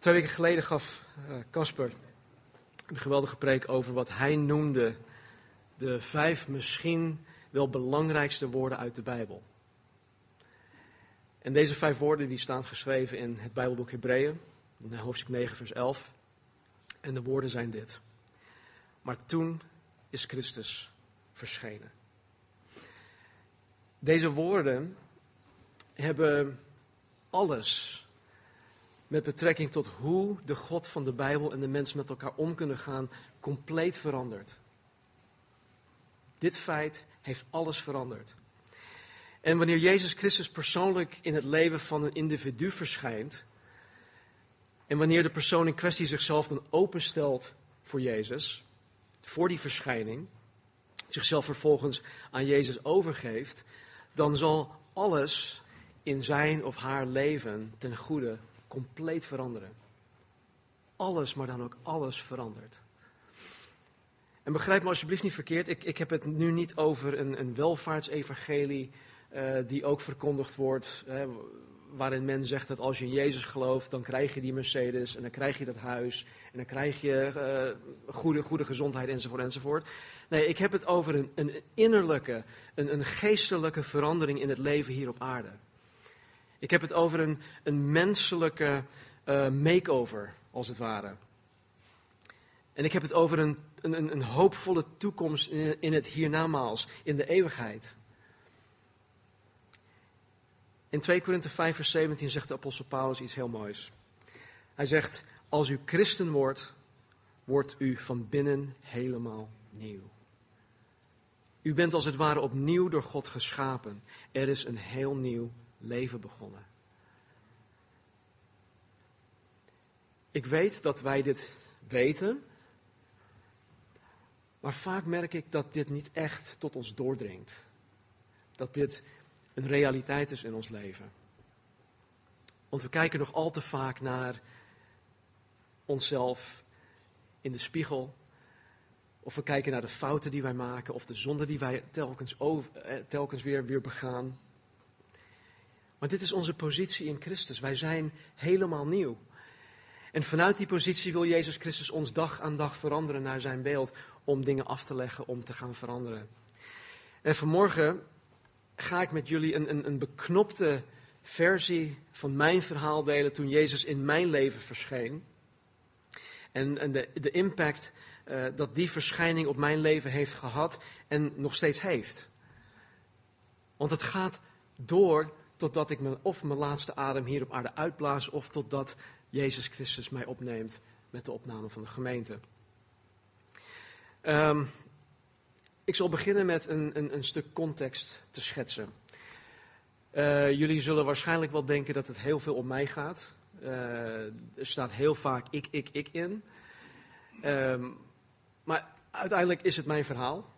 Twee weken geleden gaf Casper een geweldige preek over wat hij noemde de vijf misschien wel belangrijkste woorden uit de Bijbel. En deze vijf woorden die staan geschreven in het Bijbelboek Hebreeën, in hoofdstuk 9, vers 11. En de woorden zijn dit. Maar toen is Christus verschenen. Deze woorden hebben alles met betrekking tot hoe de God van de Bijbel en de mens met elkaar om kunnen gaan, compleet veranderd. Dit feit heeft alles veranderd. En wanneer Jezus Christus persoonlijk in het leven van een individu verschijnt, en wanneer de persoon in kwestie zichzelf dan openstelt voor Jezus, voor die verschijning, zichzelf vervolgens aan Jezus overgeeft, dan zal alles in zijn of haar leven ten goede compleet veranderen. Alles, maar dan ook alles verandert. En begrijp me alsjeblieft niet verkeerd, ik, ik heb het nu niet over een, een welvaartsevangelie uh, die ook verkondigd wordt, waarin men zegt dat als je in Jezus gelooft, dan krijg je die Mercedes en dan krijg je dat huis en dan krijg je uh, goede, goede gezondheid enzovoort enzovoort. Nee, ik heb het over een, een innerlijke, een, een geestelijke verandering in het leven hier op aarde. Ik heb het over een, een menselijke uh, makeover, als het ware. En ik heb het over een, een, een hoopvolle toekomst in, in het hiernamaals, in de eeuwigheid. In 2 Korinthe 5 vers 17 zegt de apostel Paulus iets heel moois. Hij zegt, als u christen wordt, wordt u van binnen helemaal nieuw. U bent als het ware opnieuw door God geschapen. Er is een heel nieuw leven begonnen. Ik weet dat wij dit weten, maar vaak merk ik dat dit niet echt tot ons doordringt. Dat dit een realiteit is in ons leven. Want we kijken nog al te vaak naar onszelf in de spiegel. Of we kijken naar de fouten die wij maken, of de zonden die wij telkens, eh, telkens weer, weer begaan. Maar dit is onze positie in Christus. Wij zijn helemaal nieuw. En vanuit die positie wil Jezus Christus ons dag aan dag veranderen naar zijn beeld. Om dingen af te leggen, om te gaan veranderen. En vanmorgen ga ik met jullie een, een, een beknopte versie van mijn verhaal delen toen Jezus in mijn leven verscheen. En, en de, de impact uh, dat die verschijning op mijn leven heeft gehad en nog steeds heeft. Want het gaat door totdat ik me, of mijn laatste adem hier op aarde uitblaas, of totdat Jezus Christus mij opneemt met de opname van de gemeente. Um, ik zal beginnen met een, een, een stuk context te schetsen. Uh, jullie zullen waarschijnlijk wel denken dat het heel veel om mij gaat. Uh, er staat heel vaak ik, ik, ik in. Um, maar uiteindelijk is het mijn verhaal.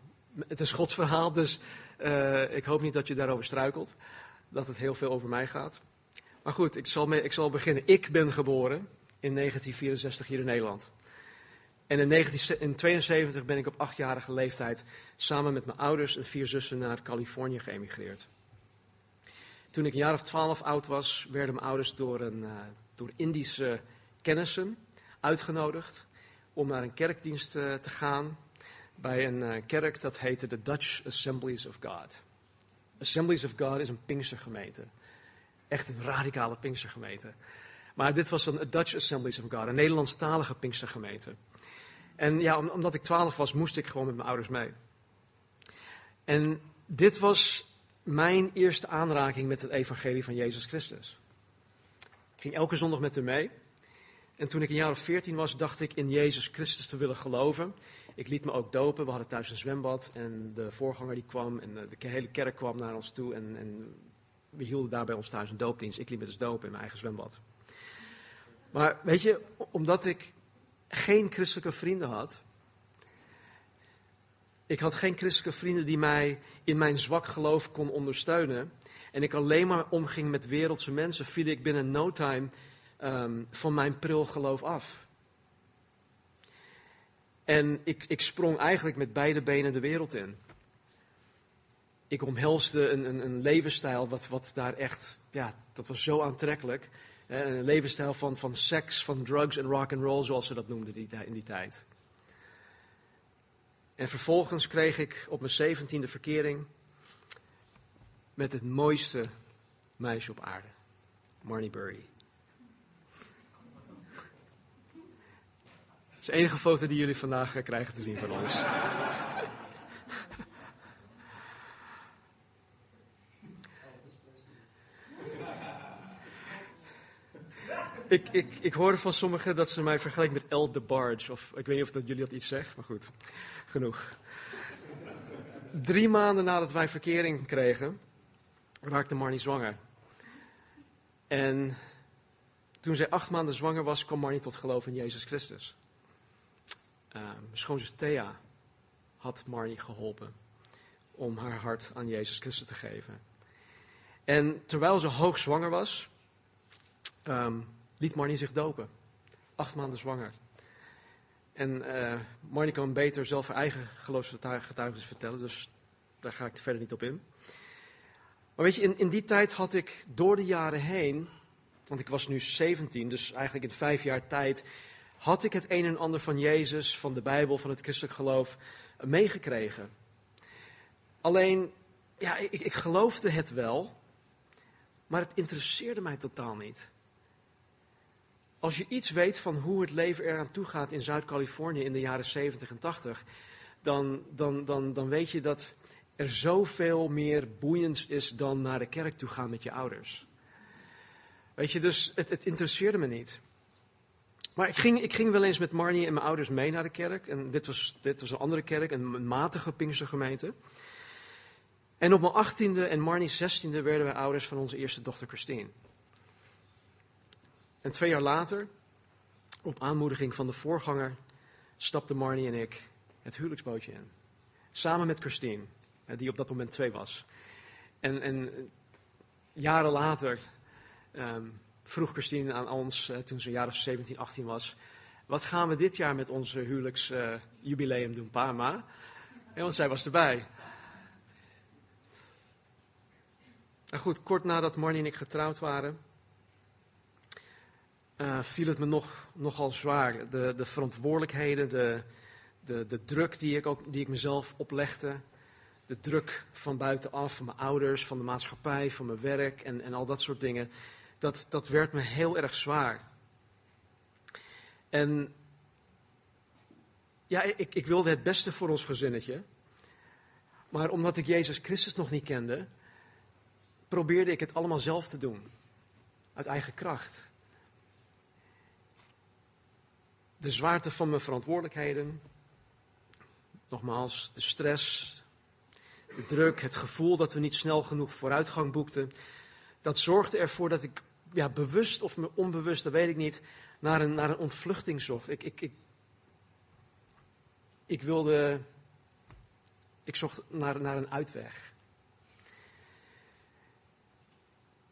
Het is Gods verhaal, dus uh, ik hoop niet dat je daarover struikelt. Dat het heel veel over mij gaat. Maar goed, ik zal, mee, ik zal beginnen. Ik ben geboren in 1964 hier in Nederland. En in 1972 ben ik op achtjarige leeftijd samen met mijn ouders en vier zussen naar Californië geëmigreerd. Toen ik een jaar of twaalf oud was, werden mijn ouders door, een, uh, door Indische kennissen uitgenodigd om naar een kerkdienst uh, te gaan bij een uh, kerk dat heette de Dutch Assemblies of God. Assemblies of God is een Pinkstergemeente. Echt een radicale Pinkstergemeente. Maar dit was een Dutch Assemblies of God, een Nederlandstalige Pinkstergemeente. En ja, omdat ik twaalf was, moest ik gewoon met mijn ouders mee. En dit was mijn eerste aanraking met het evangelie van Jezus Christus. Ik ging elke zondag met hem mee. En toen ik een jaar of veertien was, dacht ik in Jezus Christus te willen geloven. Ik liet me ook dopen. We hadden thuis een zwembad. En de voorganger die kwam en de hele kerk kwam naar ons toe. En, en we hielden daar bij ons thuis een doopdienst. Ik liet me dus dopen in mijn eigen zwembad. Maar weet je, omdat ik geen christelijke vrienden had. Ik had geen christelijke vrienden die mij in mijn zwak geloof kon ondersteunen. En ik alleen maar omging met wereldse mensen, viel ik binnen no time um, van mijn pril geloof af. En ik, ik sprong eigenlijk met beide benen de wereld in. Ik omhelsde een, een, een levensstijl wat, wat daar echt, ja, dat was zo aantrekkelijk. Een levensstijl van, van seks, van drugs en rock and roll, zoals ze dat noemden die, in die tijd. En vervolgens kreeg ik op mijn zeventiende verkering met het mooiste meisje op aarde, Marnie Burry. Is de enige foto die jullie vandaag krijgen te zien van ons. ik, ik, ik hoorde van sommigen dat ze mij vergelijken met El de Barge. Of ik weet niet of dat jullie dat iets zegt, maar goed, genoeg. Drie maanden nadat wij verkering kregen, raakte Marnie zwanger. En toen zij acht maanden zwanger was, kwam Marnie tot geloof in Jezus Christus. Uh, mijn schoonzus Thea had Marnie geholpen om haar hart aan Jezus Christus te geven. En terwijl ze hoogzwanger was, um, liet Marnie zich dopen. Acht maanden zwanger. En uh, Marnie kan beter zelf haar eigen geloofsgetuigenis vertellen, dus daar ga ik verder niet op in. Maar weet je, in, in die tijd had ik door de jaren heen, want ik was nu 17, dus eigenlijk in vijf jaar tijd, had ik het een en ander van Jezus, van de Bijbel, van het christelijk geloof meegekregen. Alleen, ja, ik, ik geloofde het wel, maar het interesseerde mij totaal niet. Als je iets weet van hoe het leven eraan toe gaat in Zuid-Californië in de jaren 70 en 80, dan, dan, dan, dan weet je dat er zoveel meer boeiends is dan naar de kerk toe gaan met je ouders. Weet je, dus het, het interesseerde me niet. Maar ik ging, ik ging wel eens met Marnie en mijn ouders mee naar de kerk. En dit was, dit was een andere kerk, een, matige Pinkstergemeente. En op mijn achttiende en Marnie's zestiende werden wij ouders van onze eerste dochter Christine. En twee jaar later, op aanmoediging van de voorganger, stapten Marnie en ik het huwelijksbootje in. Samen met Christine, die op dat moment twee was. En, en jaren later um, vroeg Christine aan ons, uh, toen ze een jaar of 17, 18 was, wat gaan we dit jaar met onze huwelijksjubileum doen, pa ma? En want zij was erbij. En goed, kort nadat Marnie en ik getrouwd waren, uh, viel het me nog, nogal zwaar. De, de verantwoordelijkheden, de, de, de druk die ik, ook, die ik mezelf oplegde. De druk van buitenaf, van mijn ouders, van de maatschappij, van mijn werk en, en al dat soort dingen. Dat, dat werd me heel erg zwaar. En ja, ik, ik wilde het beste voor ons gezinnetje. Maar omdat ik Jezus Christus nog niet kende, probeerde ik het allemaal zelf te doen. Uit eigen kracht. de zwaarte van mijn verantwoordelijkheden. Nogmaals, de stress, de druk, het gevoel dat we niet snel genoeg vooruitgang boekten. Dat zorgde ervoor dat ik, ja, bewust of onbewust, dat weet ik niet, naar een, naar een ontvluchting zocht. Ik, ik, ik, ik wilde, ik zocht naar, naar een uitweg.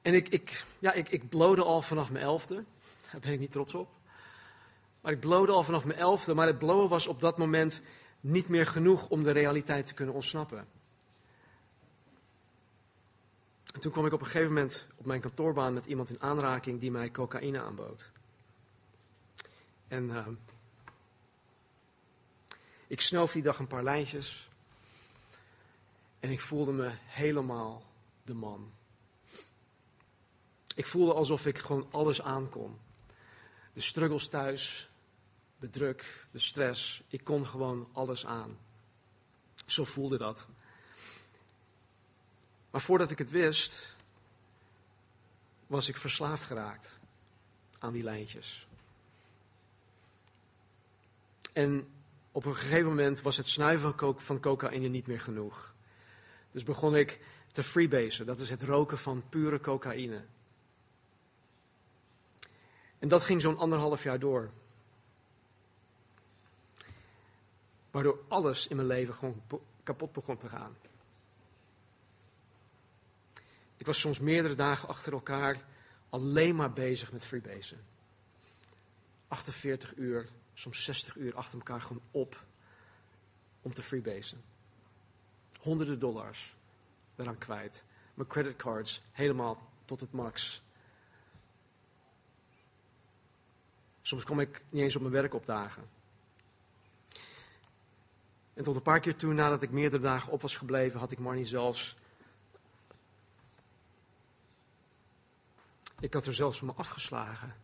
En ik, ik, ja, ik, ik blode al vanaf mijn elfde. Daar ben ik niet trots op. Maar ik blode al vanaf mijn elfde, maar het blowen was op dat moment niet meer genoeg om de realiteit te kunnen ontsnappen. En toen kwam ik op een gegeven moment op mijn kantoorbaan met iemand in aanraking die mij cocaïne aanbood. En uh, ik snoof die dag een paar lijntjes. En ik voelde me helemaal de man. Ik voelde alsof ik gewoon alles aankon. De struggles thuis, de druk, de stress. Ik kon gewoon alles aan. Zo voelde dat. Maar voordat ik het wist, was ik verslaafd geraakt aan die lijntjes. En op een gegeven moment was het snuiven van cocaïne niet meer genoeg. Dus begon ik te freebasen, dat is het roken van pure cocaïne. En dat ging zo'n anderhalf jaar door. Waardoor alles in mijn leven gewoon kapot begon te gaan. Ik was soms meerdere dagen achter elkaar alleen maar bezig met freebasen. 48 uur, soms 60 uur achter elkaar gewoon op om te freebasen. Honderden dollars eraan kwijt. Mijn creditcards helemaal tot het max. Soms kwam ik niet eens op mijn werk opdagen. En tot een paar keer toe, nadat ik meerdere dagen op was gebleven, had ik Marnie zelfs. Ik had er zelfs van me afgeslagen.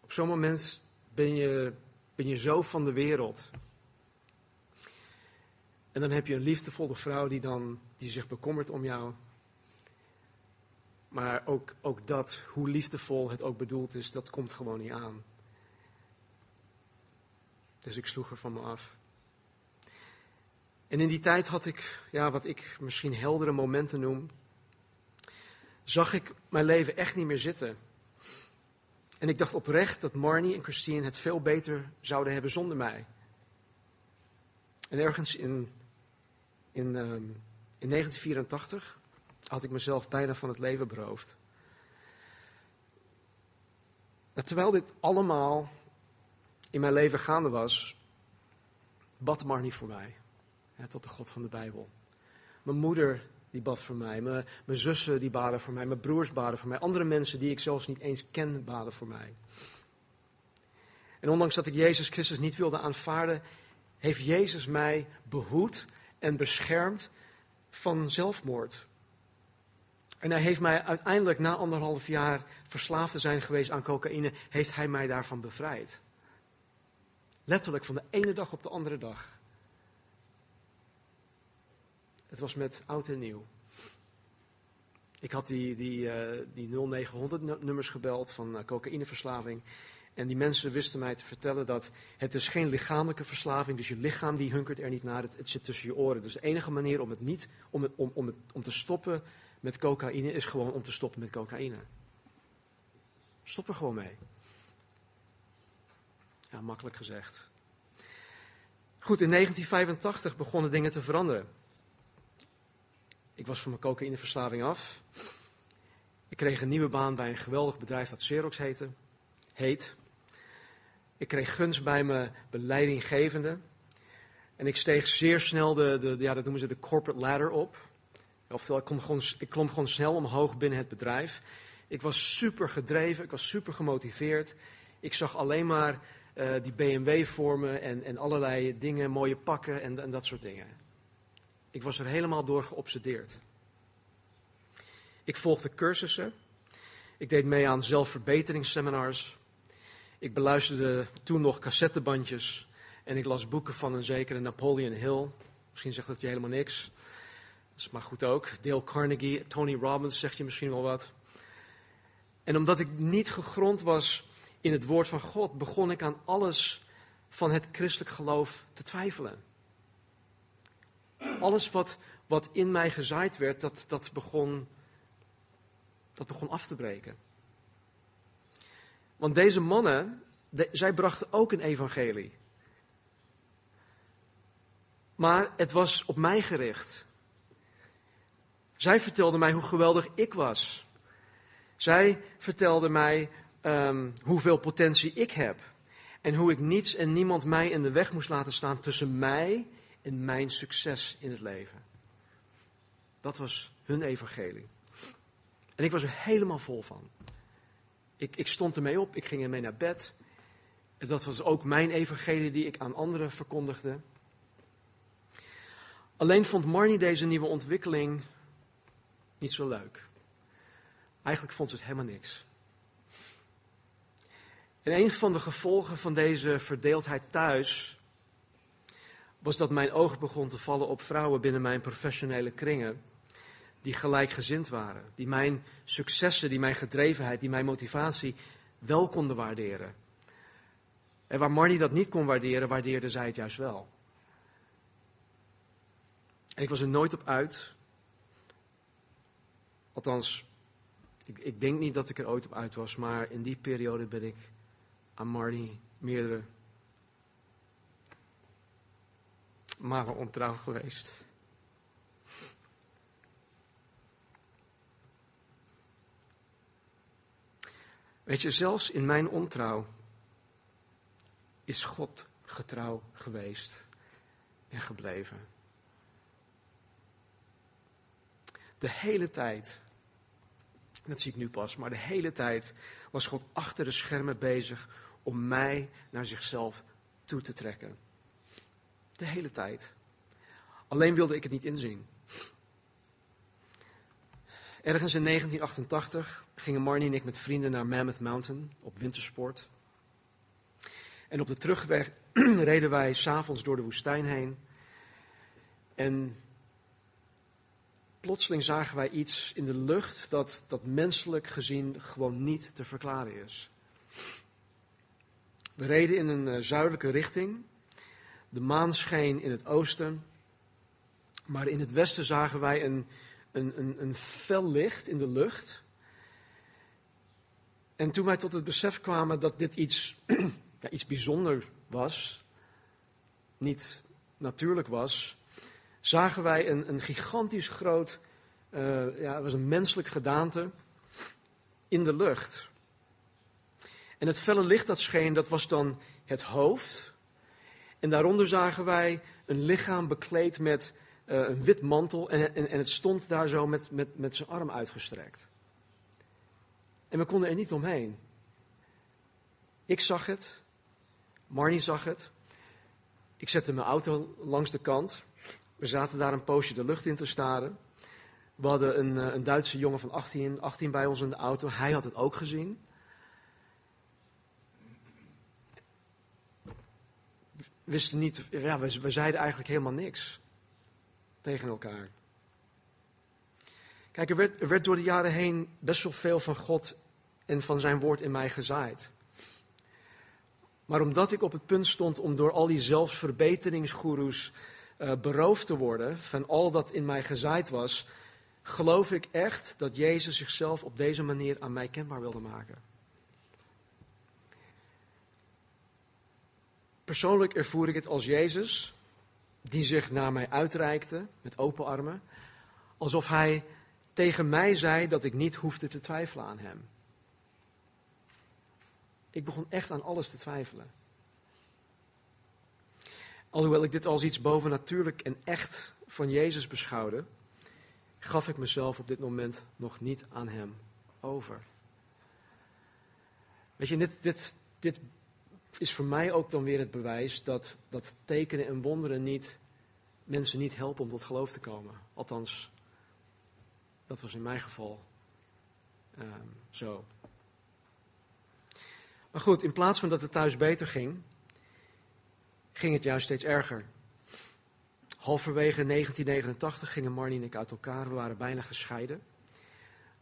Op zo'n moment ben je, ben je zo van de wereld. En dan heb je een liefdevolle vrouw die, dan, die zich bekommert om jou. Maar ook, ook dat, hoe liefdevol het ook bedoeld is, dat komt gewoon niet aan. Dus ik sloeg er van me af. En in die tijd had ik, ja, wat ik misschien heldere momenten noem, zag ik mijn leven echt niet meer zitten. En ik dacht oprecht dat Marnie en Christine het veel beter zouden hebben zonder mij. En ergens in, in, um, in 1984 had ik mezelf bijna van het leven beroofd. terwijl dit allemaal in mijn leven gaande was, bad Marnie voor mij. Tot de God van de Bijbel. Mijn moeder die bad voor mij. Mijn, mijn zussen die baden voor mij. Mijn broers baden voor mij. Andere mensen die ik zelfs niet eens ken baden voor mij. En ondanks dat ik Jezus Christus niet wilde aanvaarden, heeft Jezus mij behoed en beschermd van zelfmoord. En hij heeft mij uiteindelijk na anderhalf jaar verslaafd te zijn geweest aan cocaïne, heeft hij mij daarvan bevrijd. Letterlijk van de ene dag op de andere dag. Het was met oud en nieuw. Ik had die, die, uh, die 0900 nummers gebeld van uh, cocaïneverslaving. En die mensen wisten mij te vertellen dat het is geen lichamelijke verslaving. Dus je lichaam die hunkert er niet naar. Het, zit tussen je oren. Dus de enige manier om het niet, om, het, om, om, om te stoppen met cocaïne is gewoon om te stoppen met cocaïne. Stop er gewoon mee. Ja, makkelijk gezegd. Goed, in 1985 begonnen dingen te veranderen. Ik was van mijn cocaïneverslaving af. Ik kreeg een nieuwe baan bij een geweldig bedrijf dat Xerox heette, heet. Ik kreeg gunst bij mijn beleidinggevende. En ik steeg zeer snel de, de, ja, dat noemen ze de corporate ladder op. Oftewel, ik klom, gewoon, ik klom gewoon snel omhoog binnen het bedrijf. Ik was super gedreven, ik was super gemotiveerd. Ik zag alleen maar uh, die BMW vormen en, en allerlei dingen, mooie pakken en, en dat soort dingen. Ik was er helemaal door geobsedeerd. Ik volgde cursussen. Ik deed mee aan zelfverbeteringsseminars. Ik beluisterde toen nog cassettebandjes. En ik las boeken van een zekere Napoleon Hill. Misschien zegt dat je helemaal niks. Dat is maar goed ook. Dale Carnegie, Tony Robbins zegt je misschien wel wat. En omdat ik niet gegrond was in het woord van God, begon ik aan alles van het christelijk geloof te twijfelen. Alles wat, wat in mij gezaaid werd, dat, dat, begon, dat begon af te breken. Want deze mannen, zij brachten ook een evangelie. Maar het was op mij gericht. Zij vertelden mij hoe geweldig ik was. Zij vertelden mij um, hoeveel potentie ik heb. En hoe ik niets en niemand mij in de weg moest laten staan tussen mij en mijn succes in het leven. Dat was hun evangelie. En ik was er helemaal vol van. Ik, ik stond ermee op, ik ging ermee naar bed. En dat was ook mijn evangelie die ik aan anderen verkondigde. Alleen vond Marnie deze nieuwe ontwikkeling niet zo leuk. Eigenlijk vond ze het helemaal niks. En een van de gevolgen van deze verdeeldheid thuis was dat mijn oog begon te vallen op vrouwen binnen mijn professionele kringen die gelijkgezind waren, die mijn successen, die mijn gedrevenheid, die mijn motivatie wel konden waarderen. En waar Marnie dat niet kon waarderen, waardeerde zij het juist wel. En ik was er nooit op uit. Althans, ik, ik denk niet dat ik er ooit op uit was, maar in die periode ben ik aan Marnie meerdere malen ontrouw geweest. Weet je, zelfs in mijn ontrouw is God getrouw geweest en gebleven. De hele tijd. Dat zie ik nu pas. Maar de hele tijd was God achter de schermen bezig om mij naar zichzelf toe te trekken. De hele tijd. Alleen wilde ik het niet inzien. Ergens in 1988 gingen Marnie en ik met vrienden naar Mammoth Mountain op wintersport. En op de terugweg reden wij s'avonds door de woestijn heen. En plotseling zagen wij iets in de lucht dat, dat menselijk gezien gewoon niet te verklaren is. We reden in een uh, zuidelijke richting. De maan scheen in het oosten. Maar in het westen zagen wij een, een, een, een fel licht in de lucht. En toen wij tot het besef kwamen dat dit iets, ja, iets bijzonder was, niet natuurlijk was, zagen wij een, een gigantisch groot, uh, ja, het was een menselijk gedaante in de lucht. En het felle licht dat scheen, dat was dan het hoofd. En daaronder zagen wij een lichaam bekleed met uh, een wit mantel en, en, en, het stond daar zo met, met, met zijn arm uitgestrekt. En we konden er niet omheen. Ik zag het, Marnie zag het. Ik zette mijn auto langs de kant. We zaten daar een poosje de lucht in te staren. We hadden een, eh, een Duitse jongen van 18, 18 bij ons in de auto. Hij had het ook gezien. Wisten niet, ja, we, we zeiden eigenlijk helemaal niks tegen elkaar. Kijk, er werd, er werd door de jaren heen best wel veel van God en van zijn woord in mij gezaaid. Maar omdat ik op het punt stond om door al die zelfsverbeteringsgoeroes uh, beroofd te worden van al dat in mij gezaaid was, geloof ik echt dat Jezus zichzelf op deze manier aan mij kenbaar wilde maken. Persoonlijk ervoer ik het als Jezus, die zich naar mij uitreikte met open armen, alsof hij tegen mij zei dat ik niet hoefde te twijfelen aan hem. Ik begon echt aan alles te twijfelen. Alhoewel ik dit als iets bovennatuurlijk en echt van Jezus beschouwde, gaf ik mezelf op dit moment nog niet aan Hem over. Weet je, dit, dit, dit is voor mij ook dan weer het bewijs dat, dat tekenen en wonderen niet, mensen niet helpen om tot geloof te komen. Althans, dat was in mijn geval um, zo. Maar goed, in plaats van dat het thuis beter ging, ging het juist steeds erger. Halverwege 1989 gingen Marnie en ik uit elkaar. We waren bijna gescheiden.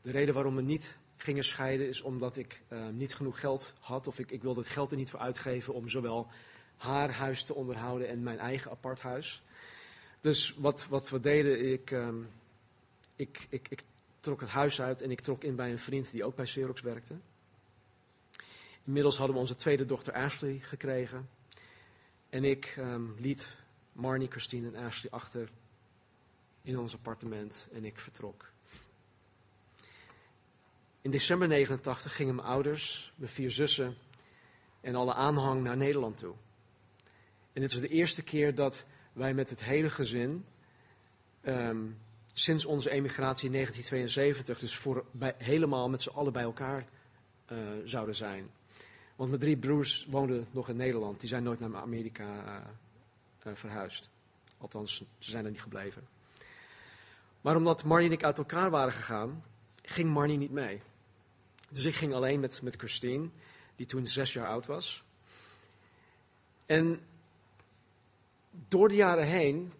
De reden waarom we niet gingen scheiden is omdat ik uh, niet genoeg geld had. Of ik, ik wilde het geld er niet voor uitgeven om zowel haar huis te onderhouden en mijn eigen apart huis. Dus wat, wat we deden, ik, um, ik, ik, ik trok het huis uit en ik trok in bij een vriend die ook bij Xerox werkte. Inmiddels hadden we onze tweede dochter Ashley gekregen. En ik um, liet Marnie, Christine en Ashley achter in ons appartement en ik vertrok. In december 89 gingen mijn ouders, mijn vier zussen en alle aanhang naar Nederland toe. En dit was de eerste keer dat wij met het hele gezin, um, sinds onze emigratie in 1972, dus voor, bij, helemaal met z'n allen bij elkaar uh, zouden zijn. Want mijn drie broers woonden nog in Nederland. Die zijn nooit naar Amerika uh, uh, verhuisd. Althans, ze zijn er niet gebleven. Maar omdat Marnie en ik uit elkaar waren gegaan, ging Marnie niet mee. Dus ik ging alleen met, met Christine, die toen zes jaar oud was. En door de jaren heen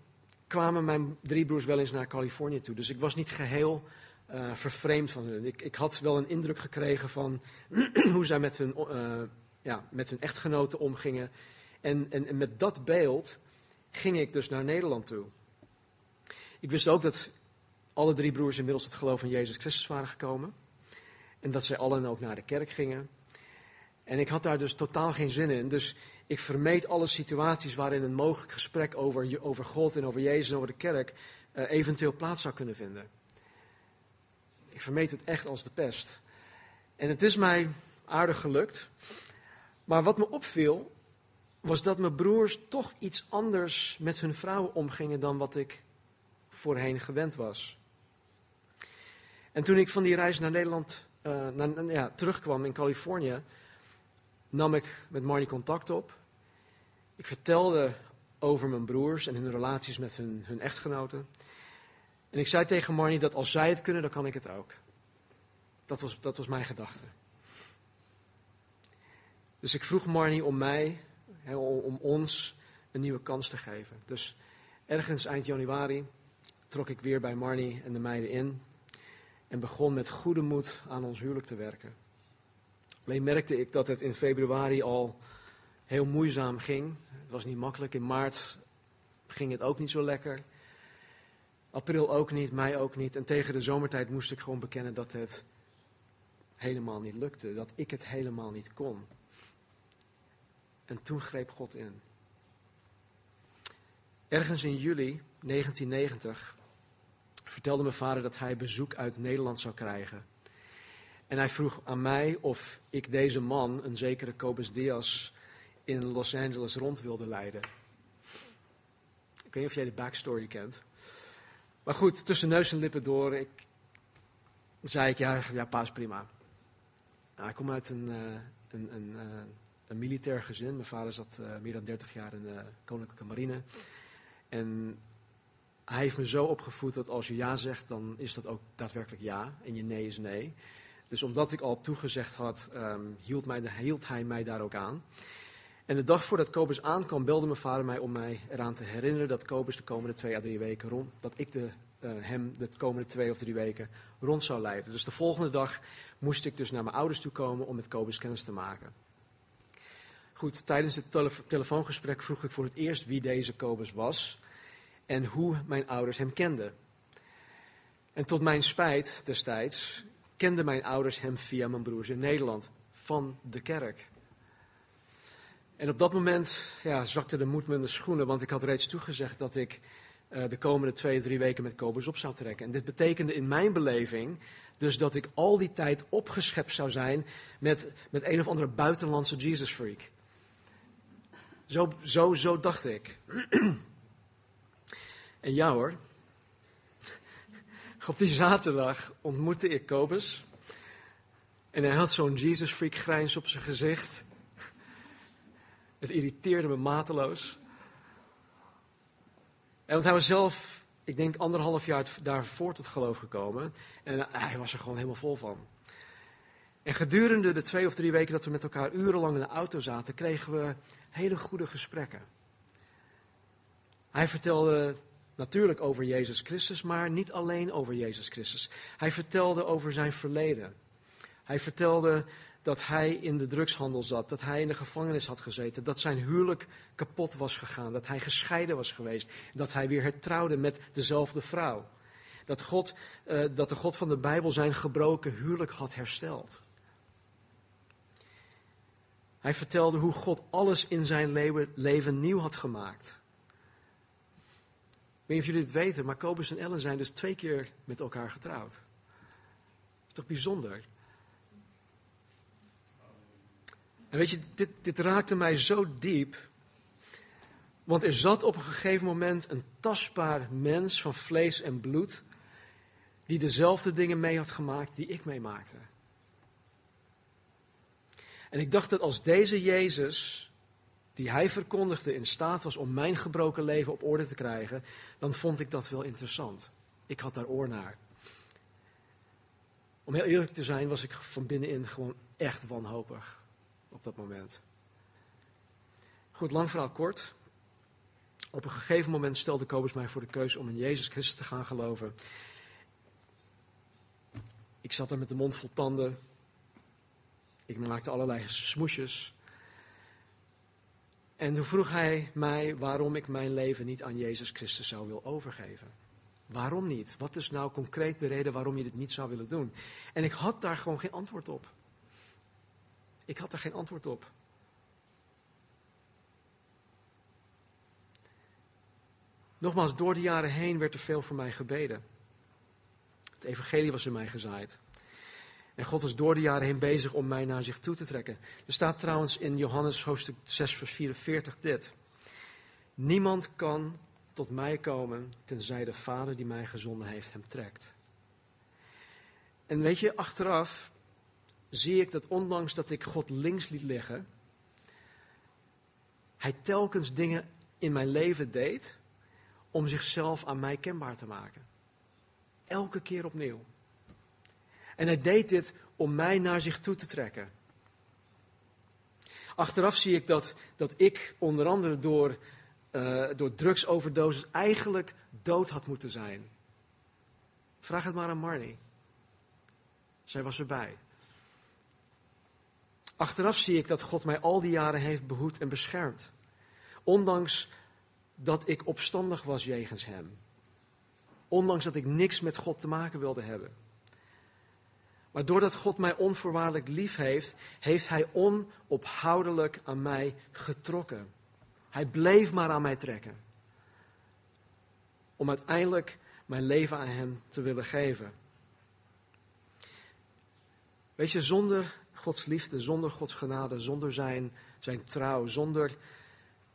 kwamen mijn drie broers wel eens naar Californië toe. Dus ik was niet geheel uh, vervreemd van hun. Ik, ik, had wel een indruk gekregen van hoe zij met hun, uh, ja, met hun echtgenoten omgingen. En, en, en, met dat beeld ging ik dus naar Nederland toe. Ik wist ook dat alle drie broers inmiddels het geloof van Jezus Christus waren gekomen. En dat zij allen ook naar de kerk gingen. En ik had daar dus totaal geen zin in. Dus ik vermeed alle situaties waarin een mogelijk gesprek over, over God en over Jezus en over de kerk uh, eventueel plaats zou kunnen vinden. Ik vermeed het echt als de pest. En het is mij aardig gelukt. Maar wat me opviel, was dat mijn broers toch iets anders met hun vrouwen omgingen dan wat ik voorheen gewend was. En toen ik van die reis naar Nederland uh, naar, ja, terugkwam in Californië, nam ik met Marnie contact op. Ik vertelde over mijn broers en hun relaties met hun, hun echtgenoten. En ik zei tegen Marnie dat als zij het kunnen, dan kan ik het ook. Dat was, dat was mijn gedachte. Dus ik vroeg Marnie om mij, om ons, een nieuwe kans te geven. Dus ergens eind januari trok ik weer bij Marnie en de meiden in en begon met goede moed aan ons huwelijk te werken. Alleen merkte ik dat het in februari al heel moeizaam ging. Het was niet makkelijk. In maart ging het ook niet zo lekker. April ook niet, mei ook niet. En tegen de zomertijd moest ik gewoon bekennen dat het helemaal niet lukte. Dat ik het helemaal niet kon. En toen greep God in. Ergens in juli 1990 vertelde mijn vader dat hij bezoek uit Nederland zou krijgen. En hij vroeg aan mij of ik deze man, een zekere Cobus Diaz, in Los Angeles rond wilde leiden. Ik weet niet of jij de backstory kent. Maar goed, tussen neus en lippen door, ik, zei ik, ja, ja paas prima. Nou, ik kom uit een, uh, een, een, uh, een, militair gezin. Mijn vader zat uh, meer dan 30 jaar in de Koninklijke Marine. En hij heeft me zo opgevoed dat als je ja zegt, dan is dat ook daadwerkelijk ja. En je nee is nee. Dus omdat ik al toegezegd had, um, hield, mij, hield hij mij daar ook aan. En de dag voordat Kobus aankwam, belde mijn vader mij om mij eraan te herinneren dat Kobus de komende twee à drie weken rond, dat ik de, uh, hem de komende twee of drie weken rond zou leiden. Dus de volgende dag moest ik dus naar mijn ouders toe komen om met Kobus kennis te maken. Goed, tijdens het telefoongesprek vroeg ik voor het eerst wie deze Kobus was en hoe mijn ouders hem kenden. En tot mijn spijt destijds kenden mijn ouders hem via mijn broers in Nederland, van de kerk. En op dat moment ja, zakte de moed me in de schoenen, want ik had reeds toegezegd dat ik uh, de komende twee, drie weken met Kobus op zou trekken. En dit betekende in mijn beleving dus dat ik al die tijd opgeschept zou zijn met, met een of andere buitenlandse Jesus freak. Zo, zo, zo dacht ik. En ja hoor, op die zaterdag ontmoette ik Kobus. En hij had zo'n Jesus freak grijns op zijn gezicht. Het irriteerde me mateloos. En want hij was zelf, ik denk anderhalf jaar daarvoor tot geloof gekomen. En hij was er gewoon helemaal vol van. En gedurende de twee of drie weken dat we met elkaar urenlang in de auto zaten, kregen we hele goede gesprekken. Hij vertelde Natuurlijk over Jezus Christus, maar niet alleen over Jezus Christus. Hij vertelde over zijn verleden. Hij vertelde dat hij in de drugshandel zat, dat hij in de gevangenis had gezeten, dat zijn huwelijk kapot was gegaan, dat hij gescheiden was geweest, dat hij weer hertrouwde met dezelfde vrouw. Dat, God, uh, dat de God van de Bijbel zijn gebroken huwelijk had hersteld. Hij vertelde hoe God alles in zijn leven, leven nieuw had gemaakt weet niet of jullie het weten, maar Kobus en Ellen zijn dus twee keer met elkaar getrouwd. Dat is toch bijzonder? En weet je, dit, dit raakte mij zo diep. Want er zat op een gegeven moment een tastbaar mens van vlees en bloed. die dezelfde dingen mee had gemaakt die ik meemaakte. En ik dacht dat als deze Jezus die hij verkondigde in staat was om mijn gebroken leven op orde te krijgen, dan vond ik dat wel interessant. Ik had daar oor naar. Om heel eerlijk te zijn, was ik van binnenin gewoon echt wanhopig op dat moment. Goed, lang verhaal kort. Op een gegeven moment stelde Kobus mij voor de keuze om in Jezus Christus te gaan geloven. Ik zat daar met de mond vol tanden. Ik maakte allerlei smoesjes. En toen vroeg hij mij waarom ik mijn leven niet aan Jezus Christus zou willen overgeven. Waarom niet? Wat is nou concreet de reden waarom je dit niet zou willen doen? En ik had daar gewoon geen antwoord op. Ik had daar geen antwoord op. Nogmaals, door de jaren heen werd er veel voor mij gebeden. Het evangelie was in mij gezaaid. En God is door de jaren heen bezig om mij naar zich toe te trekken. Er staat trouwens in Johannes hoofdstuk 6, vers 44 dit. Niemand kan tot mij komen tenzij de Vader die mij gezonden heeft hem trekt. En weet je, achteraf zie ik dat ondanks dat ik God links liet liggen, hij telkens dingen in mijn leven deed om zichzelf aan mij kenbaar te maken. Elke keer opnieuw. En hij deed dit om mij naar zich toe te trekken. Achteraf zie ik dat, dat ik onder andere door, uh, door drugsoverdosis eigenlijk dood had moeten zijn. Vraag het maar aan Marnie. Zij was erbij. Achteraf zie ik dat God mij al die jaren heeft behoed en beschermd. Ondanks dat ik opstandig was jegens Hem. Ondanks dat ik niks met God te maken wilde hebben. Maar doordat God mij onvoorwaardelijk lief heeft, heeft Hij onophoudelijk aan mij getrokken. Hij bleef maar aan mij trekken. Om uiteindelijk mijn leven aan Hem te willen geven. Weet je, zonder Gods liefde, zonder Gods genade, zonder Zijn, zijn trouw, zonder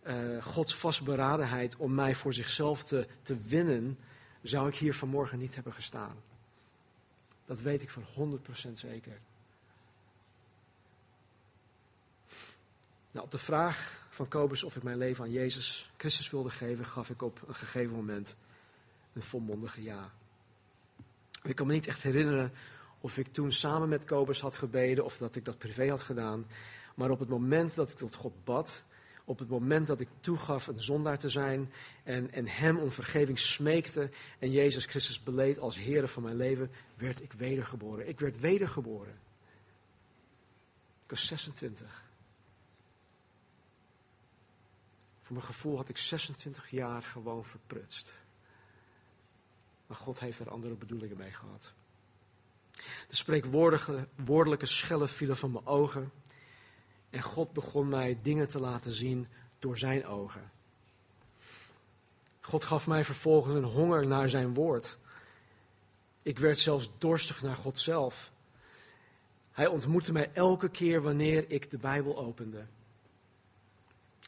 uh, Gods vastberadenheid om mij voor zichzelf te, te winnen, zou ik hier vanmorgen niet hebben gestaan. Dat weet ik voor 100% zeker. Nou, op de vraag van Kobus of ik mijn leven aan Jezus Christus wilde geven, gaf ik op een gegeven moment een volmondige ja. Ik kan me niet echt herinneren of ik toen samen met Kobus had gebeden of dat ik dat privé had gedaan. Maar op het moment dat ik tot God bad, op het moment dat ik toegaf een zondaar te zijn en, en Hem om vergeving smeekte en Jezus Christus beleed als Heer van mijn leven, werd ik wedergeboren. Ik werd wedergeboren. Ik was 26. Voor mijn gevoel had ik 26 jaar gewoon verprutst. Maar God heeft er andere bedoelingen mee gehad. De spreekwoordelijke woordelijke schellen vielen van mijn ogen. En God begon mij dingen te laten zien door zijn ogen. God gaf mij vervolgens een honger naar zijn woord. Ik werd zelfs dorstig naar God zelf. Hij ontmoette mij elke keer wanneer ik de Bijbel opende.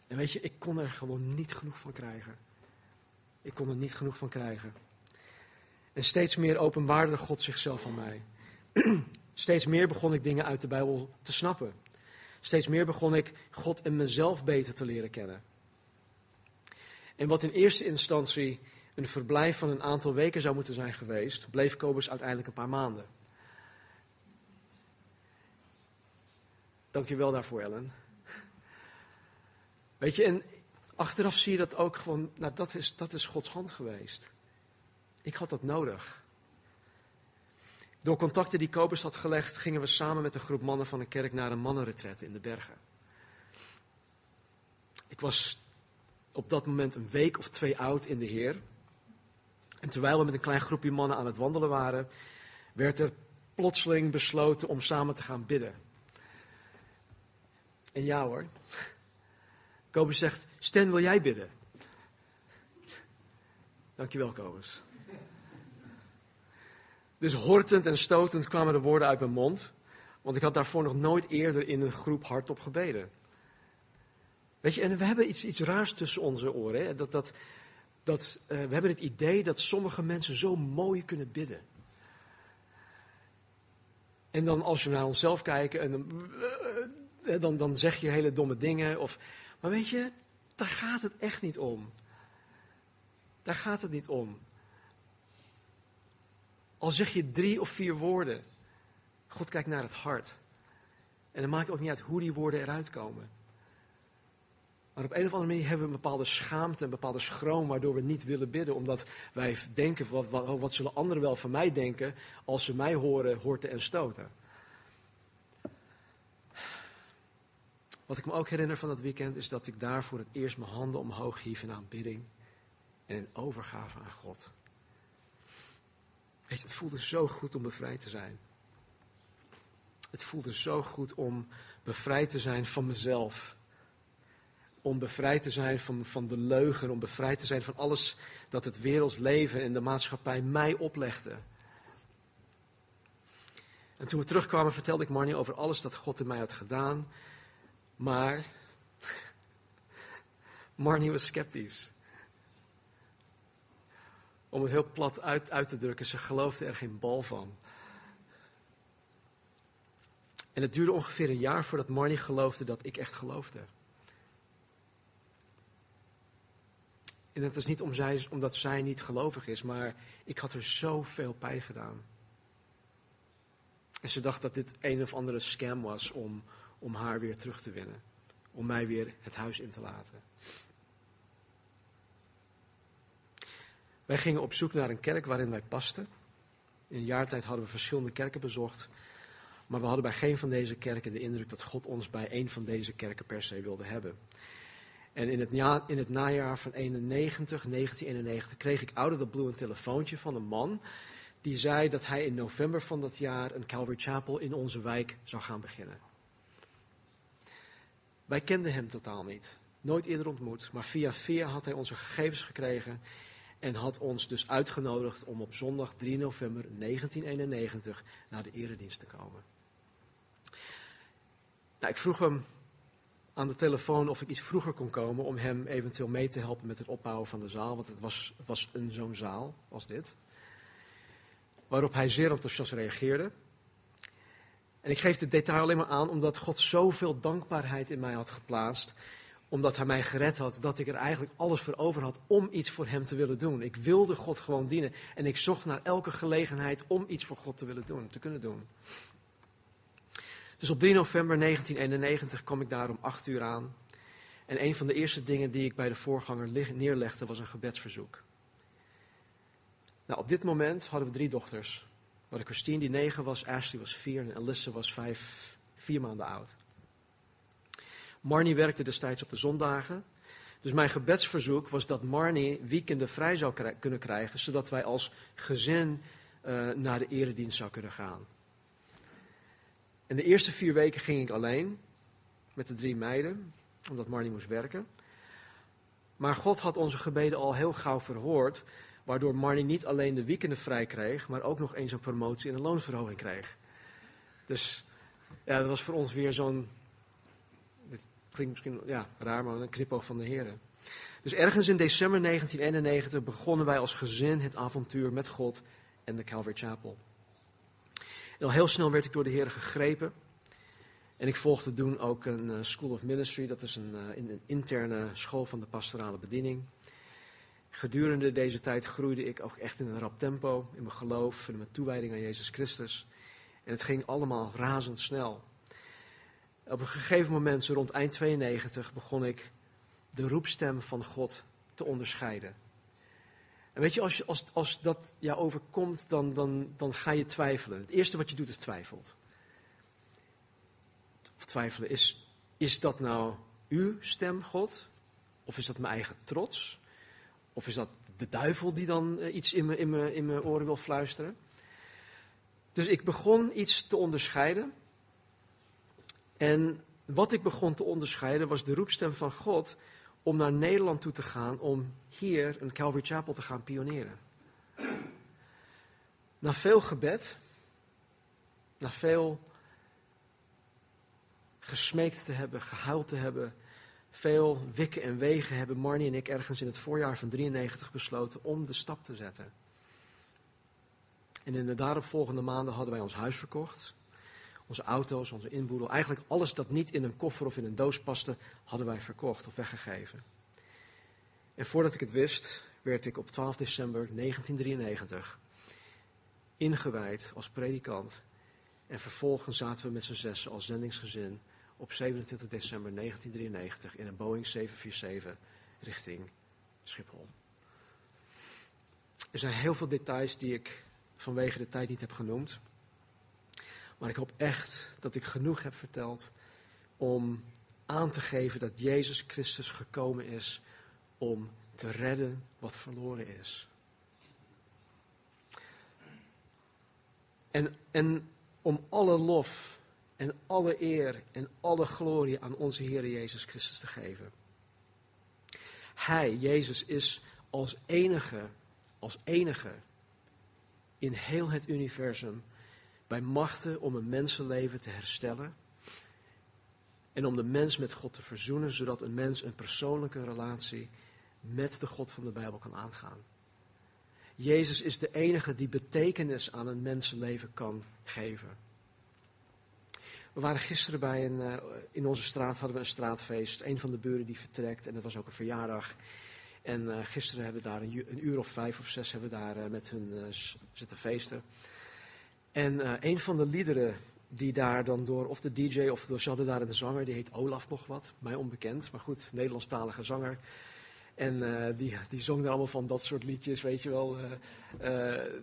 En weet je, ik kon er gewoon niet genoeg van krijgen. Ik kon er niet genoeg van krijgen. En steeds meer openbaarde God zichzelf aan mij. steeds meer begon ik dingen uit de Bijbel te snappen. Steeds meer begon ik God en mezelf beter te leren kennen. En wat in eerste instantie een verblijf van een aantal weken zou moeten zijn geweest, bleef Kobus uiteindelijk een paar maanden. Dankjewel daarvoor, Ellen. Weet je, en achteraf zie je dat ook gewoon, nou dat is, dat is Gods hand geweest. Ik had dat nodig. Door contacten die Kobus had gelegd, gingen we samen met een groep mannen van de kerk naar een mannenretret in de bergen. Ik was op dat moment een week of twee oud in de Heer. En terwijl we met een klein groepje mannen aan het wandelen waren, werd er plotseling besloten om samen te gaan bidden. En ja hoor, Kobus zegt, Sten wil jij bidden? Dankjewel Kobus. Dus hortend en stotend kwamen de woorden uit mijn mond. Want ik had daarvoor nog nooit eerder in een groep hardop gebeden. Weet je, en we hebben iets, iets raars tussen onze oren. Hè? Dat, dat, dat, uh, we hebben het idee dat sommige mensen zo mooi kunnen bidden. En dan als je naar onszelf kijkt, en dan, uh, dan, dan zeg je hele domme dingen. Of, maar weet je, daar gaat het echt niet om. Daar gaat het niet om. Al zeg je drie of vier woorden. God kijkt naar het hart. En het maakt ook niet uit hoe die woorden eruit komen. Maar op een of andere manier hebben we een bepaalde schaamte, een bepaalde schroom, waardoor we niet willen bidden. Omdat wij denken, wat, wat, wat zullen anderen wel van mij denken als ze mij horen, horten en stoten. Wat ik me ook herinner van dat weekend is dat ik daar voor het eerst mijn handen omhoog hief in aanbidding en in overgave aan God. Het voelde zo goed om bevrijd te zijn. Het voelde zo goed om bevrijd te zijn van mezelf. Om bevrijd te zijn van, van de leugen. Om bevrijd te zijn van alles dat het werelds leven en de maatschappij mij oplegde. En toen we terugkwamen vertelde ik Marnie over alles dat God in mij had gedaan. Maar Marnie was sceptisch om het heel plat uit, uit te drukken, ze geloofde er geen bal van. En het duurde ongeveer een jaar voordat Marnie geloofde dat ik echt geloofde. En het is niet omdat zij niet gelovig is, maar ik had er zoveel pijn gedaan. En ze dacht dat dit een of andere scam was om, om haar weer terug te winnen. Om mij weer het huis in te laten. Wij gingen op zoek naar een kerk waarin wij pasten. In een jaar tijd hadden we verschillende kerken bezocht. Maar we hadden bij geen van deze kerken de indruk dat God ons bij een van deze kerken per se wilde hebben. En in het, in het najaar van 91, 1991 kreeg ik out of the blue een telefoontje van een man. Die zei dat hij in november van dat jaar een Calvary Chapel in onze wijk zou gaan beginnen. Wij kenden hem totaal niet. Nooit eerder ontmoet. Maar via via had hij onze gegevens gekregen. En had ons dus uitgenodigd om op zondag 3 november 1991 naar de eredienst te komen. Nou, ik vroeg hem aan de telefoon of ik iets vroeger kon komen om hem eventueel mee te helpen met het opbouwen van de zaal. Want het was, het was een zo'n zaal als dit. Waarop hij zeer enthousiast reageerde. En ik geef dit detail alleen maar aan omdat God zoveel dankbaarheid in mij had geplaatst. Omdat hij mij gered had, dat ik er eigenlijk alles voor over had om iets voor hem te willen doen. Ik wilde God gewoon dienen. En ik zocht naar elke gelegenheid om iets voor God te willen doen, te kunnen doen. Dus op 3 november 1991 kwam ik daar om 8 uur aan. En een van de eerste dingen die ik bij de voorganger neerlegde was een gebedsverzoek. Nou, op dit moment hadden we drie dochters. We Christine die negen was, Ashley was vier en Alyssa was vijf, vier maanden oud. Marnie werkte destijds op de zondagen. Dus mijn gebedsverzoek was dat Marnie weekenden vrij zou kunnen krijgen, zodat wij als gezin uh, naar de eredienst zou kunnen gaan. En de eerste vier weken ging ik alleen met de drie meiden, omdat Marnie moest werken. Maar God had onze gebeden al heel gauw verhoord, waardoor Marnie niet alleen de weekenden vrij kreeg, maar ook nog eens een promotie en een loonsverhoging kreeg. Dus ja, dat was voor ons weer zo'n, klinkt misschien ja, raar, maar een knipoog van de heren. Dus ergens in december 1991 begonnen wij als gezin het avontuur met God en de Calvary Chapel. En al heel snel werd ik door de Heer gegrepen. En ik volgde toen ook een uh, School of Ministry, dat is een, uh, een, interne school van de pastorale bediening. Gedurende deze tijd groeide ik ook echt in een rap tempo, in mijn geloof, in mijn toewijding aan Jezus Christus. En het ging allemaal razendsnel. Op een gegeven moment, zo rond eind 92, begon ik de roepstem van God te onderscheiden. En weet je, als, je, als, als dat jou overkomt, dan, dan, dan ga je twijfelen. Het eerste wat je doet is twijfelt. Of twijfelen, is, is dat nou uw stem, God? Of is dat mijn eigen trots? Of is dat de duivel die dan uh, iets in mijn, in, in mijn oren wil fluisteren? Dus ik begon iets te onderscheiden. En wat ik begon te onderscheiden was de roepstem van God om naar Nederland toe te gaan om hier een Calvary Chapel te gaan pioneren. Na veel gebed, na veel gesmeekt te hebben, gehuild te hebben, veel wikken en wegen hebben Marnie en ik ergens in het voorjaar van 93 besloten om de stap te zetten. En in de daaropvolgende maanden hadden wij ons huis verkocht. Onze auto's, onze inboedel, eigenlijk alles dat niet in een koffer of in een doos paste, hadden wij verkocht of weggegeven. En voordat ik het wist, werd ik op 12 december 1993 ingewijd als predikant. En vervolgens zaten we met z'n zessen als zendingsgezin op 27 december 1993 in een Boeing 747 richting Schiphol. Er zijn heel veel details die ik vanwege de tijd niet heb genoemd. Maar ik hoop echt dat ik genoeg heb verteld om aan te geven dat Jezus Christus gekomen is om te redden wat verloren is. En, en om alle lof en alle eer en alle glorie aan onze Heer Jezus Christus te geven. Hij, Jezus, is als enige, als enige in heel het universum bij machten om een mensenleven te herstellen. En om de mens met God te verzoenen, zodat een mens een persoonlijke relatie met de God van de Bijbel kan aangaan. Jezus is de enige die betekenis aan een mensenleven kan geven. We waren gisteren bij een, eh, in onze straat hadden we een straatfeest. Een van de buren die vertrekt en dat was ook een verjaardag. En eh, gisteren hebben we daar een, uur of vijf of zes hebben we daar eh, met hun zitten feesten. En eh, een van de liederen die daar dan door, of de DJ of door, ze hadden daar een zanger, die heet Olaf nog wat, mij onbekend, maar goed, Nederlandstalige zanger. En eh, die, die zong daar allemaal van dat soort liedjes, weet je wel. eh,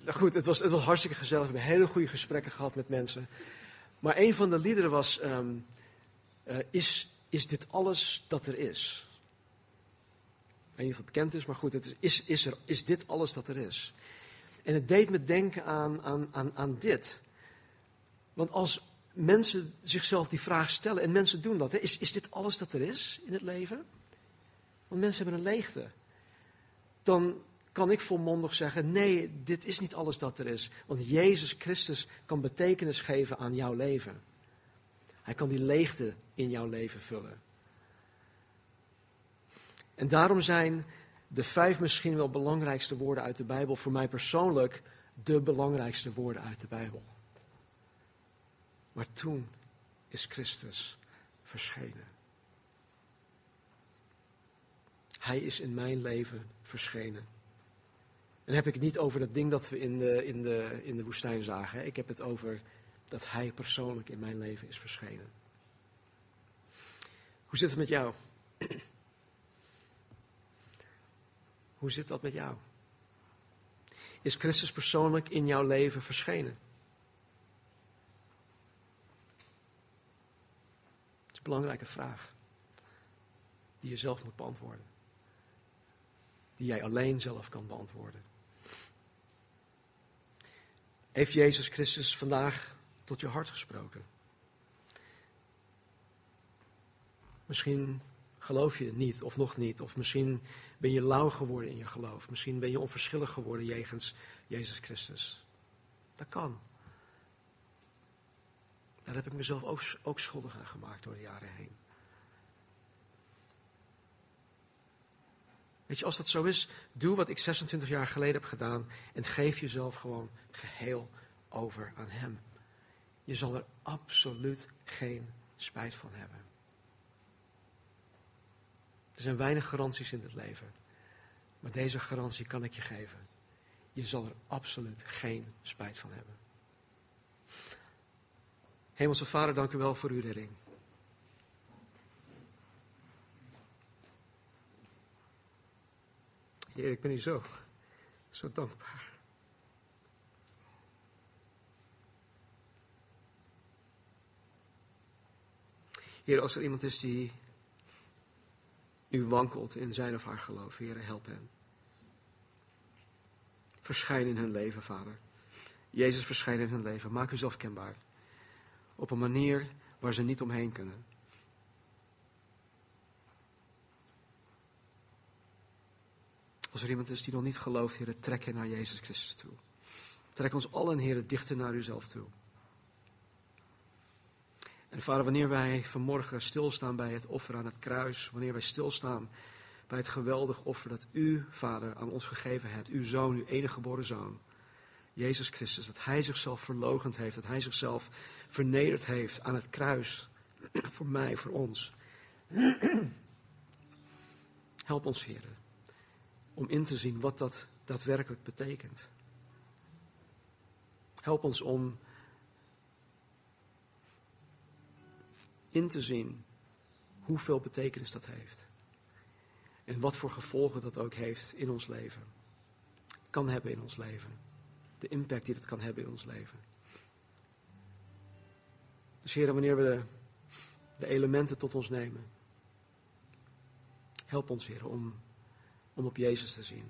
nou goed, het was, het was hartstikke gezellig. We hebben hele goede gesprekken gehad met mensen. Maar een van de liederen was, ehm, eh, is, is dit alles dat er is? Ik weet niet of het bekend is, maar goed, het is, is, is, er, is dit alles dat er is? En het deed me denken aan, aan, aan, aan dit. Want als mensen zichzelf die vraag stellen, en mensen doen dat, hè, is, is dit alles dat er is in het leven? Want mensen hebben een leegte. Dan kan ik volmondig zeggen, nee, dit is niet alles dat er is. Want Jezus Christus kan betekenis geven aan jouw leven. Hij kan die leegte in jouw leven vullen. En daarom zijn de vijf misschien wel belangrijkste woorden uit de Bijbel voor mij persoonlijk de belangrijkste woorden uit de Bijbel. Maar toen is Christus verschenen. Hij is in mijn leven verschenen. En heb ik het niet over dat ding dat we in de, in de, in de woestijn zagen. Ik heb het over dat Hij persoonlijk in mijn leven is verschenen. Hoe zit het met jou? Hoe zit dat met jou? Is Christus persoonlijk in jouw leven verschenen? Het is een belangrijke vraag. Die je zelf moet beantwoorden. Die jij alleen zelf kan beantwoorden. Heeft Jezus Christus vandaag tot je hart gesproken? Misschien geloof je niet of nog niet. Of misschien ben je lauw geworden in je geloof. Misschien ben je onverschillig geworden jegens Jezus Christus. Dat kan. Daar heb ik mezelf ook, ook schuldig aan gemaakt door de jaren heen. Weet je, als dat zo is, doe wat ik 26 jaar geleden heb gedaan en geef jezelf gewoon geheel over aan Hem. Je zal er absoluut geen spijt van hebben. Er zijn weinig garanties in het leven, maar deze garantie kan ik je geven. Je zal er absoluut geen spijt van hebben. Hemelse Vader, dank u wel voor uw redding. Heer, ik ben u zo, zo dankbaar. Heer, als er iemand is die nu wankelt in zijn of haar geloof, Heer, help hen. Verschijn in hun leven, Vader. Jezus, verschijn in hun leven. Maak uzelf kenbaar. Op een manier waar ze niet omheen kunnen. Als er iemand is die nog niet gelooft, Heer, trek hen naar Jezus Christus toe. Trek ons allen, Heer, dichter naar uzelf toe. En Vader, wanneer wij vanmorgen stilstaan bij het offer aan het kruis, wanneer wij stilstaan bij het geweldig offer dat U, Vader, aan ons gegeven hebt, uw Zoon, uw enige geboren Zoon, Jezus Christus, dat Hij zichzelf verlogend heeft, dat Hij zichzelf vernederd heeft aan het kruis, voor mij, voor ons. Help ons, Heer, om in te zien wat dat daadwerkelijk betekent. Help ons om in te zien hoeveel betekenis dat heeft. En wat voor gevolgen dat ook heeft in ons leven. Kan hebben in ons leven. De impact die dat kan hebben in ons leven. Dus Heer, wanneer we de, de elementen tot ons nemen. Help ons, Heer, om, om op Jezus te zien.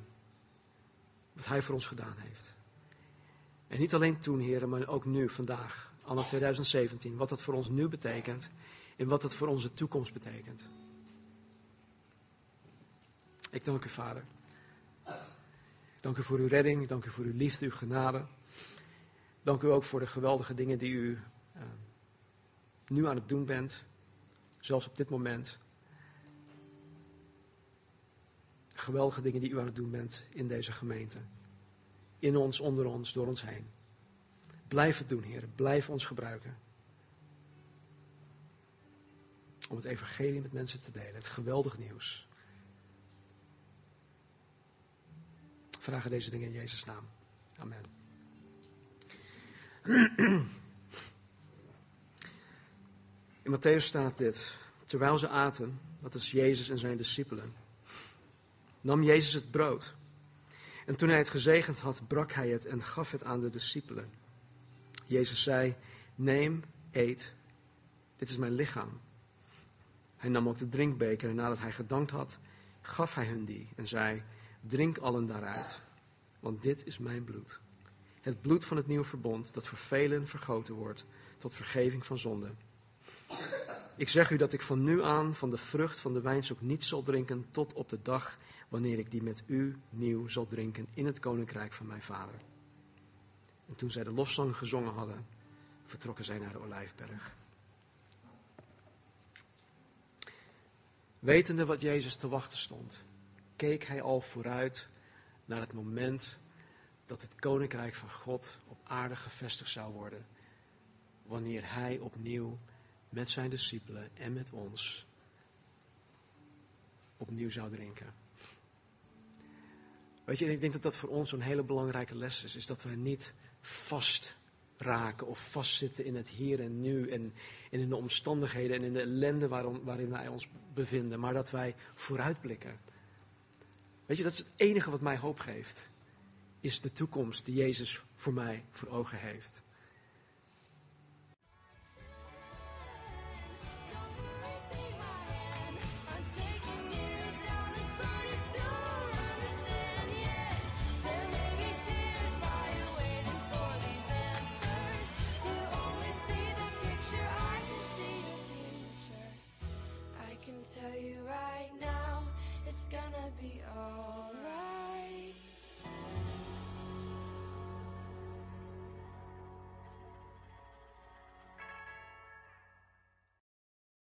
Wat Hij voor ons gedaan heeft. En niet alleen toen, Heer, maar ook nu, vandaag, anno 2017. Wat dat voor ons nu betekent en wat dat voor onze toekomst betekent. Ik dank u, Vader. Dank u voor uw redding, dank u voor uw liefde, uw genade. Dank u ook voor de geweldige dingen die u uh, nu aan het doen bent, zelfs op dit moment. Geweldige dingen die u aan het doen bent in deze gemeente. In ons, onder ons, door ons heen. Blijf het doen, Heer. Blijf ons gebruiken. Om het evangelie met mensen te delen. Het geweldig nieuws. Vragen deze dingen in Jezus' naam. Amen. In Matthäus staat dit. Terwijl ze aten, dat is Jezus en zijn discipelen, nam Jezus het brood. En toen hij het gezegend had, brak hij het en gaf het aan de discipelen. Jezus zei: Neem, eet, dit is mijn lichaam. Hij nam ook de drinkbeker en nadat hij gedankt had, gaf hij hun die en zei: Drink allen daaruit, want dit is mijn bloed. Het bloed van het nieuwe verbond dat voor velen vergoten wordt tot vergeving van zonden. Ik zeg u dat ik van nu aan van de vrucht van de wijnstok niet zal drinken tot op de dag wanneer ik die met u nieuw zal drinken in het koninkrijk van mijn vader. En toen zij de lofzang gezongen hadden, vertrokken zij naar de Olijfberg. Wetende wat Jezus te wachten stond, keek hij al vooruit naar het moment dat het koninkrijk van God op aarde gevestigd zou worden, wanneer hij opnieuw met zijn discipelen en met ons opnieuw zou drinken. Weet je, ik denk dat dat voor ons een hele belangrijke les is, is dat wij niet vast raken of vastzitten in het hier en nu en, in de omstandigheden en in de ellende waarin wij ons bevinden, maar dat wij vooruitblikken. Weet je, dat is het enige wat mij hoop geeft, is de toekomst die Jezus voor mij voor ogen heeft.